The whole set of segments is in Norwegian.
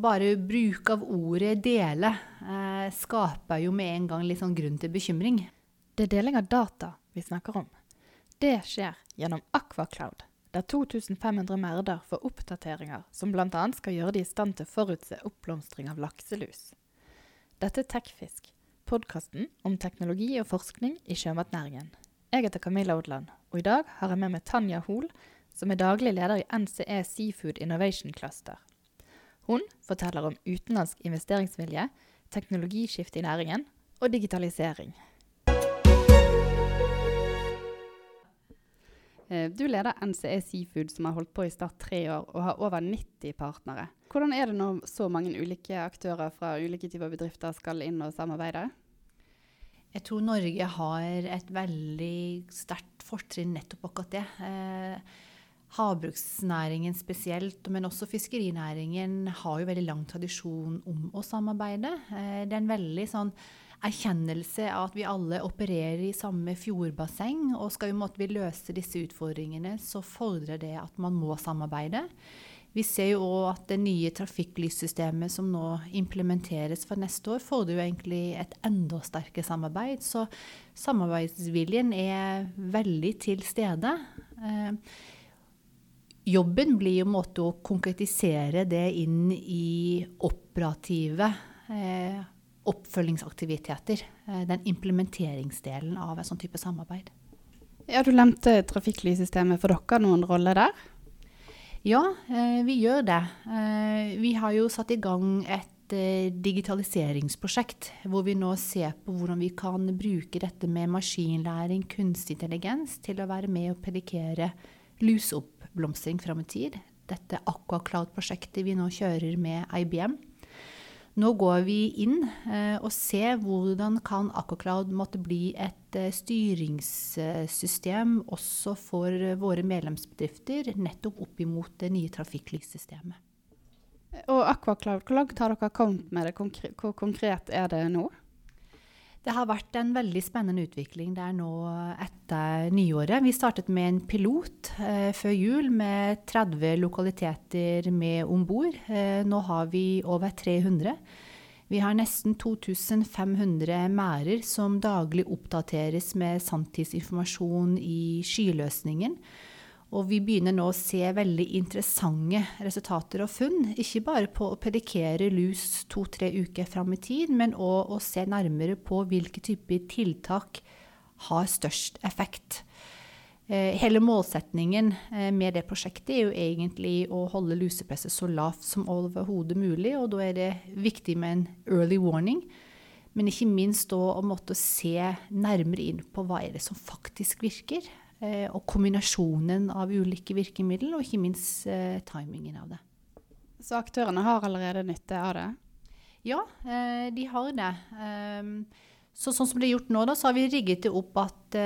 Bare bruk av ordet 'dele' eh, skaper jo med en gang litt sånn grunn til bekymring. Det er deling av data vi snakker om. Det skjer gjennom Aquacloud, der 2500 merder får oppdateringer som bl.a. skal gjøre de i stand til å forutse oppblomstring av lakselus. Dette er Tekfisk, podkasten om teknologi og forskning i sjømatnæringen. Jeg heter Camilla Odland, og i dag har jeg med meg Tanja Hoel, som er daglig leder i NCE Seafood Innovation Cluster. Hun forteller om utenlandsk investeringsvilje, teknologiskifte i næringen og digitalisering. Eh, du leder NCE Seafood, som har holdt på i snart tre år og har over 90 partnere. Hvordan er det når så mange ulike aktører fra ulike typer bedrifter skal inn og samarbeide? Jeg tror Norge har et veldig sterkt fortrinn nettopp akkurat det. Havbruksnæringen spesielt, men også fiskerinæringen har jo veldig lang tradisjon om å samarbeide. Eh, det er en veldig sånn erkjennelse av at vi alle opererer i samme fjordbasseng. Og skal vi løse disse utfordringene, så fordrer det at man må samarbeide. Vi ser jo òg at det nye trafikklyssystemet som nå implementeres for neste år, fordrer jo egentlig et enda sterkere samarbeid. Så samarbeidsviljen er veldig til stede. Eh, jobben blir jo en måte å konkretisere det inn i operative eh, oppfølgingsaktiviteter. Eh, den implementeringsdelen av en sånn type samarbeid. Ja, Du nevnte trafikklyssystemet. For dere noen rolle der? Ja, eh, vi gjør det. Eh, vi har jo satt i gang et digitaliseringsprosjekt hvor vi nå ser på hvordan vi kan bruke dette med maskinlæring, kunstig intelligens, til å være med og predikere luseoppblomstring fram i tid. Dette Aquacloud-prosjektet vi nå kjører med IBM. Nå går vi inn eh, og ser hvordan kan Aquacloud måtte bli et eh, styringssystem også for våre medlemsbedrifter, nettopp opp imot det nye trafikklyssystemet. Og Aquacloud, hvor langt har dere kommet med det? Hvor konkret er det nå? Det har vært en veldig spennende utvikling der nå etter nyåret. Vi startet med en pilot eh, før jul med 30 lokaliteter med om bord. Eh, nå har vi over 300. Vi har nesten 2500 merder som daglig oppdateres med sanntidsinformasjon i skyløsningen. Og vi begynner nå å se veldig interessante resultater og funn. Ikke bare på å pedikere lus to-tre uker fram i tid, men òg å se nærmere på hvilke typer tiltak har størst effekt. Eh, hele målsetningen eh, med det prosjektet er jo egentlig å holde lusepresset så lavt som overhodet mulig, og da er det viktig med en early warning. Men ikke minst å måtte se nærmere inn på hva er det som faktisk virker. Eh, og kombinasjonen av ulike virkemidler, og ikke minst eh, timingen av det. Så aktørene har allerede nytte av det? Ja, eh, de har det. Um, så sånn som det er gjort nå, da, så har vi rigget det opp at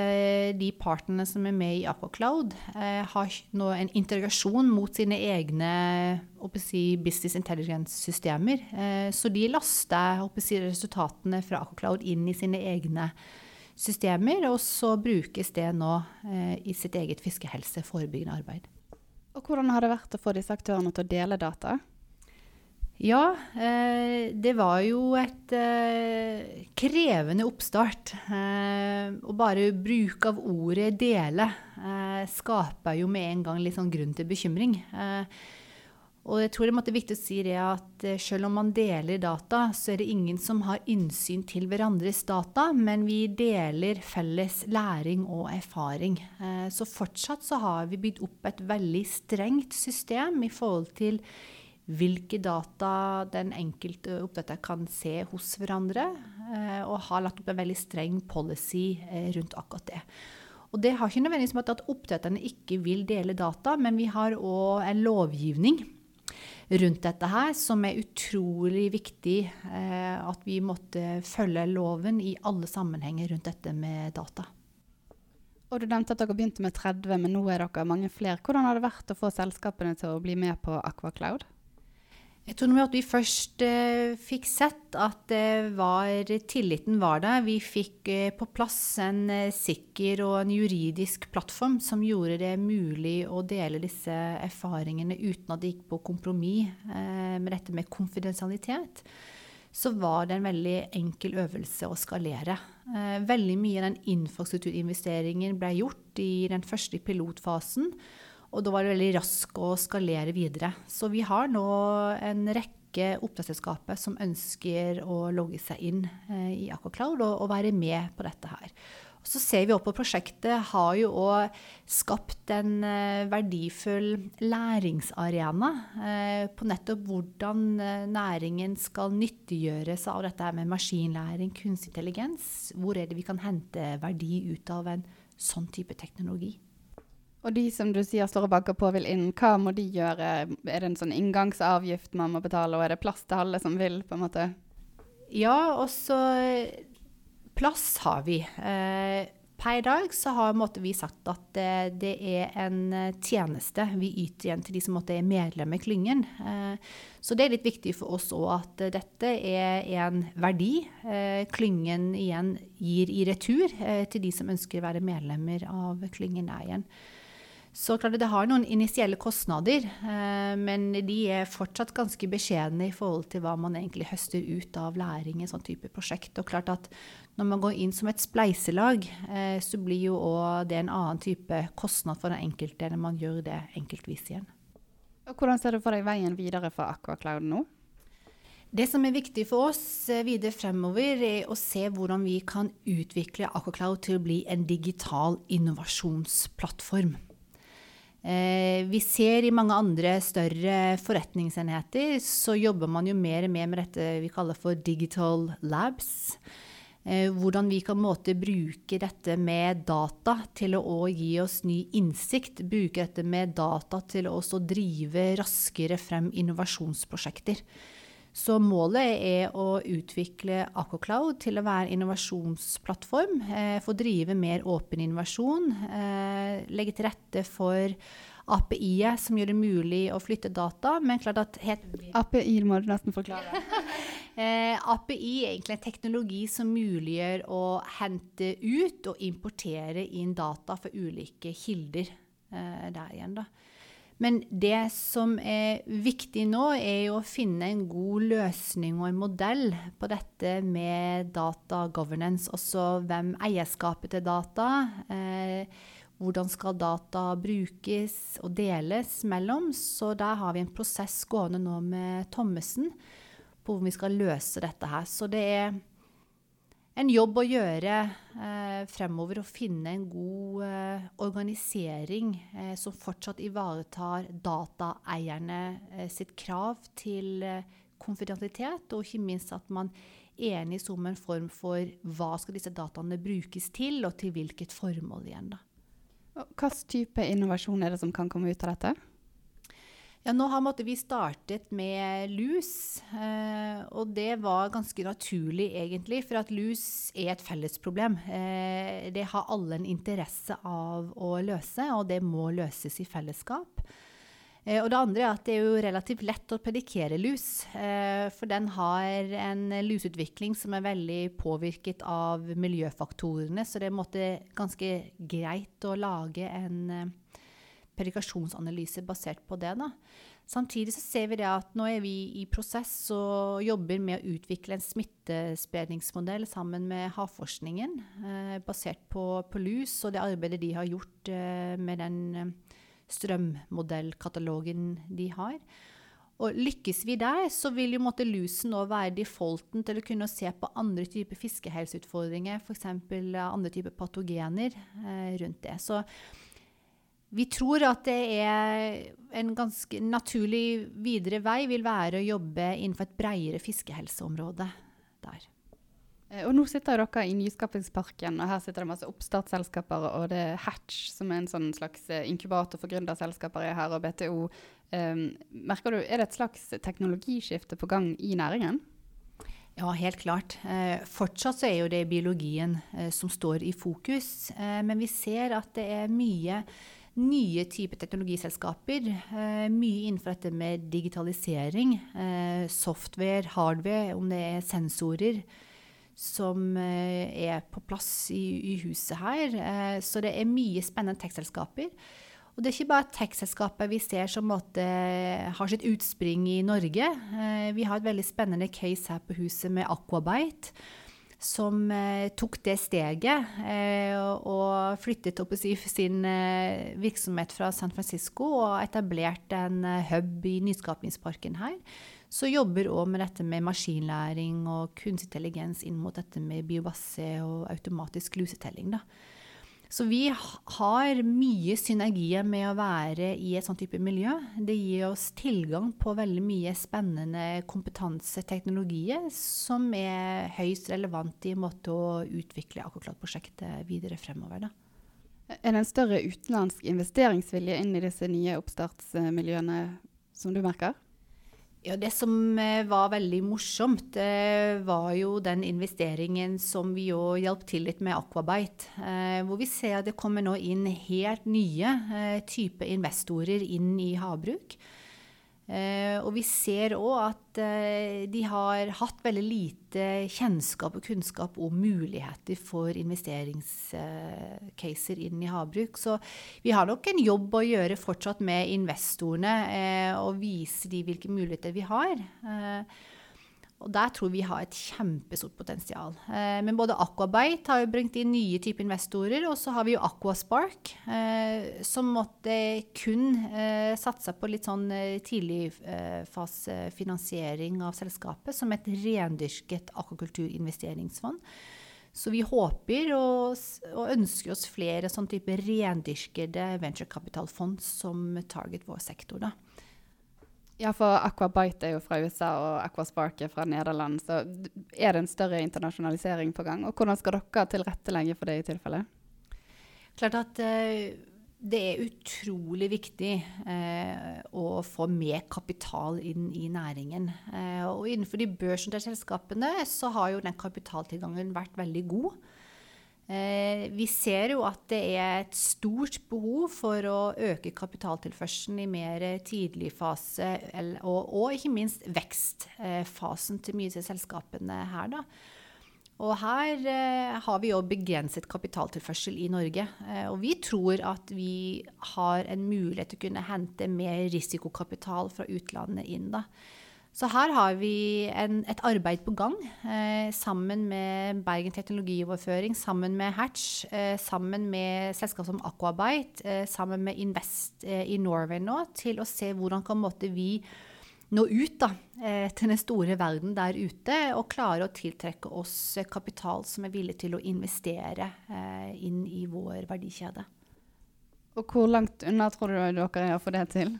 de partene som er med i Aquacloud, har nå en integrasjon mot sine egne si, business intelligence-systemer. Så de laster si, resultatene fra Aquacloud inn i sine egne systemer, og så brukes det nå eh, i sitt eget fiskehelseforebyggende arbeid. Og Hvordan har det vært å få disse aktørene til å dele data? Ja, eh, det var jo et eh, krevende oppstart. Eh, å bare bruke av ordet 'dele' eh, skaper jo med en gang litt sånn grunn til bekymring. Og jeg tror det er viktig å si det at eh, selv om man deler data, så er det ingen som har innsyn til hverandres data, men vi deler felles læring og erfaring. Eh, så fortsatt så har vi bygd opp et veldig strengt system i forhold til hvilke data den enkelte oppdretter kan se hos hverandre, eh, og har lagt opp en veldig streng policy rundt akkurat det. Og det har ikke nødvendigvis med at oppdretterne ikke vil dele data, men vi har òg en lovgivning rundt dette her, som er utrolig viktig eh, at vi måtte følge loven i alle sammenhenger rundt dette med data. Og Du nevnte at dere begynte med 30, men nå er dere mange flere. Hvordan har det vært å få selskapene til å bli med på Aquacloud? Jeg tror at vi først eh, fikk sett at var, tilliten var der. Vi fikk eh, på plass en eh, sikker og en juridisk plattform som gjorde det mulig å dele disse erfaringene uten at det gikk på kompromiss eh, med dette med konfidensialitet. Så var det en veldig enkel øvelse å skalere. Eh, veldig mye av den infrastrukturinvesteringen ble gjort i den første pilotfasen. Og da var det veldig raskt å skalere videre. Så vi har nå en rekke oppdragsselskaper som ønsker å logge seg inn eh, i Aquacloud og, og, være med på dette her. Og så ser vi opp på prosjektet har jo òg skapt en eh, verdifull læringsarena eh, på nettopp hvordan næringen skal nyttiggjøre seg av dette med maskinlæring, kunstig intelligens. Hvor er det vi kan hente verdi ut av en sånn type teknologi? Og de som du sier står og banker på vil inn, hva må de gjøre? Er det en sånn inngangsavgift man må betale, og er det plass til alle som vil? på en måte? Ja, og så Plass har vi. Eh, per dag så har måtte, vi sagt at det, det, er en eh, tjeneste vi yter igjen til de som måtte, er medlem i klyngen. Eh, så det er litt viktig for oss òg at dette er en verdi eh, klyngen igjen gir i retur eh, til de som ønsker å være medlemmer av klyngen. Så klart det har noen initielle kostnader, eh, men de er fortsatt ganske beskjedne i forhold til hva man egentlig høster ut av læring i sånn type prosjekt. Og klart at når man går inn som et spleiselag, eh, så blir jo òg det en annen type kostnad for den enkelte når man gjør det enkeltvis igjen. Og hvordan ser du for deg veien videre for Aquacloud nå? Det som er viktig for oss eh, videre fremover, er å se hvordan vi kan utvikle Aquacloud til å bli en digital innovasjonsplattform. Eh, vi ser i mange andre større forretningsenheter så jobber man jo mer og mer med dette vi kaller for digital labs. Eh, hvordan vi kan måte bruke dette med data til å gi oss ny innsikt. Bruke dette med data til å drive raskere frem innovasjonsprosjekter. Så målet er å utvikle Aquacloud til å være innovasjonsplattform. Eh, få drive mer åpen innovasjon. Eh, legge til rette for API-et som gjør det mulig å flytte data. Men klart at API må du nesten forklare. eh, API er egentlig en teknologi som muliggjør å hente ut og importere inn data fra ulike kilder. Eh, der igjen, da. Men det som er viktig nå, er jo å finne en god løsning og en modell på dette med data governance. Også hvem eierskapet til data. Eh, hvordan skal data brukes og deles mellom. Så der har vi en prosess gående nå med Thommessen på hvordan vi skal løse dette her. Så det er en jobb å gjøre eh, fremover å finne en god eh, organisering eh, som fortsatt ivaretar dataeierne eh, sitt krav til eh, konfidensialitet, og ikke minst at man enes om en form for hva skal disse dataene brukes til, og til hvilket formål igjen. Hvilken type innovasjon er det som kan komme ut av dette? Ja, nå har vi startet med lus, eh, og det var ganske naturlig egentlig. For at lus er et fellesproblem. Eh, det har alle en interesse av å løse, og det må løses i fellesskap. Eh, og det andre er at det er jo relativt lett å predikere lus. Eh, for den har en lusutvikling som er veldig påvirket av miljøfaktorene, så det er ganske greit å lage en eh, predikasjonsanalyse basert på det. Da. Samtidig så ser vi det at nå er vi i prosess og jobber med å utvikle en smittespredningsmodell sammen med Havforskningen, eh, basert på, på, lus og det arbeidet de har gjort eh, med den eh, strømmodellkatalogen de har. Og lykkes vi der, så vil jo måtte lusen nå være defaulten til å kunne se på andre typer fiskehelseutfordringer, f.eks. andre typer patogener eh, rundt det. Så vi tror at det er en ganske naturlig videre vei vil være å jobbe innenfor et bredere fiskehelseområde der. Eh, og nå sitter dere i Nyskapingsparken, og her sitter det masse oppstartsselskaper. Og det er Hatch, som er en sånn slags eh, inkubator for gründerselskaper, er her, og BTO. Um, merker du, Er det et slags teknologiskifte på gang i næringen? Ja, helt klart. Eh, fortsatt så er jo det biologien eh, som står i fokus. Eh, men vi ser at det er mye nye typer teknologiselskaper. Eh, mye innenfor dette med digitalisering. Eh, software, hardware, om det er sensorer som eh, er på plass i, i huset her. Så det er mye spennende tech-selskaper. Og det er ikke bare tech-selskaper vi ser som måte, har sitt utspring i Norge. Vi har et veldig spennende case her på huset med Aquabite som eh, tok det steget eh, og flyttet opp i sin eh, virksomhet fra San Francisco og etablerte en hub i Nyskapingsparken her. Så jobber òg med dette med maskinlæring og kunstig intelligens inn mot dette med biobasse og automatisk lusetelling. Da. Så vi har mye synergier med å være i et sånt type miljø. Det gir oss tilgang på veldig mye spennende kompetanseteknologier som er høyst relevant i måte å utvikle Akkurat-prosjektet videre fremover. Da. Er det en større utenlandsk investeringsvilje inn i disse nye oppstartsmiljøene som du merker? Ja, Det som eh, var veldig morsomt, var jo den investeringen som vi jo hjalp til litt med Aquabite. Eh, hvor vi ser at det kommer nå inn helt nye type investorer inn i havbruk. Eh, og vi ser òg at eh, de har hatt veldig lite kjennskap og kunnskap om muligheter for investeringscaser inn i havbruk. Så vi har nok en jobb å gjøre fortsatt med investorene eh, og vise de hvilke muligheter vi har. Eh, og der tror vi har et kjempestort potensial. Eh, men både Aquabite har jo bringt inn nye typer investorer, og så har vi jo Aquaspark, eh, som måtte kun eh, satse på litt sånn eh, tidligfasefinansiering av selskapet, som et rendyrket akvakulturinvesteringsfond. Så vi håper og, og, ønsker oss flere sånn type rendyrkede venturekapitalfond som target vår sektor. da. Ja, for Aquabite er jo fra USA og Aquaspark er fra Nederland. Så er det en større internasjonalisering på gang? Og hvordan skal dere tilrettelegge for det i tilfelle? Klart at uh, det er utrolig viktig uh, å få mer kapital inn i næringen. Uh, og innenfor de børsnoterte selskapene så har jo den kapitaltilgangen vært veldig god. Eh, vi ser jo at det er et stort behov for å øke kapitaltilførselen i mer tidlig fase, og, ikke minst vekstfasen til mye av selskapene her. Da. Og her eh, har vi jo begrenset kapitaltilførsel i Norge. Eh, og vi tror at vi har en mulighet til å kunne hente mer risikokapital fra utlandet inn. da. Så her har vi en, et arbeid på gang eh, sammen med Bergen teknologioverføring, sammen med Hatch, eh, sammen med selskap som Aquabite, eh, sammen med Invest eh, i Norway nå, til å se hvordan kan måte vi nå ut da, eh, til den store verden der ute og klare å tiltrekke oss kapital som er villig til å investere eh, inn i vår verdikjede. Og hvor langt unna tror du dere er å få det til?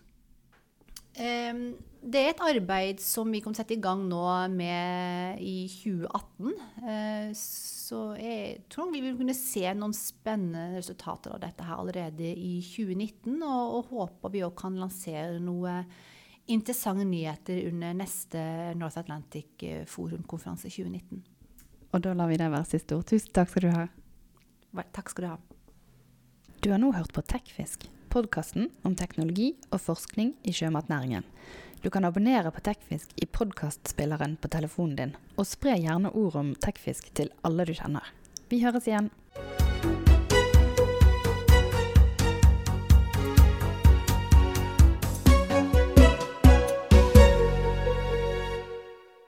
Um, det er et arbeid som vi kommer til å sette i gang nå med i 2018. Uh, så jeg tror vi vil kunne se noen spennende resultater av dette her allerede i 2019. Og, og håper vi òg kan lansere noe interessante nyheter under neste North Atlantic eh, Forum-konferanse 2019. Og da lar vi det være siste ord. Tusen takk skal du ha. Takk skal du ha. Du har nå hørt på Tekfisk podkasten om teknologi og forskning i sjømatnæringen. Du kan abonnere på Tekfisk i podkastspilleren på telefonen din, og spre gjerne ord om tekfisk til alle du kjenner. Vi høres igjen.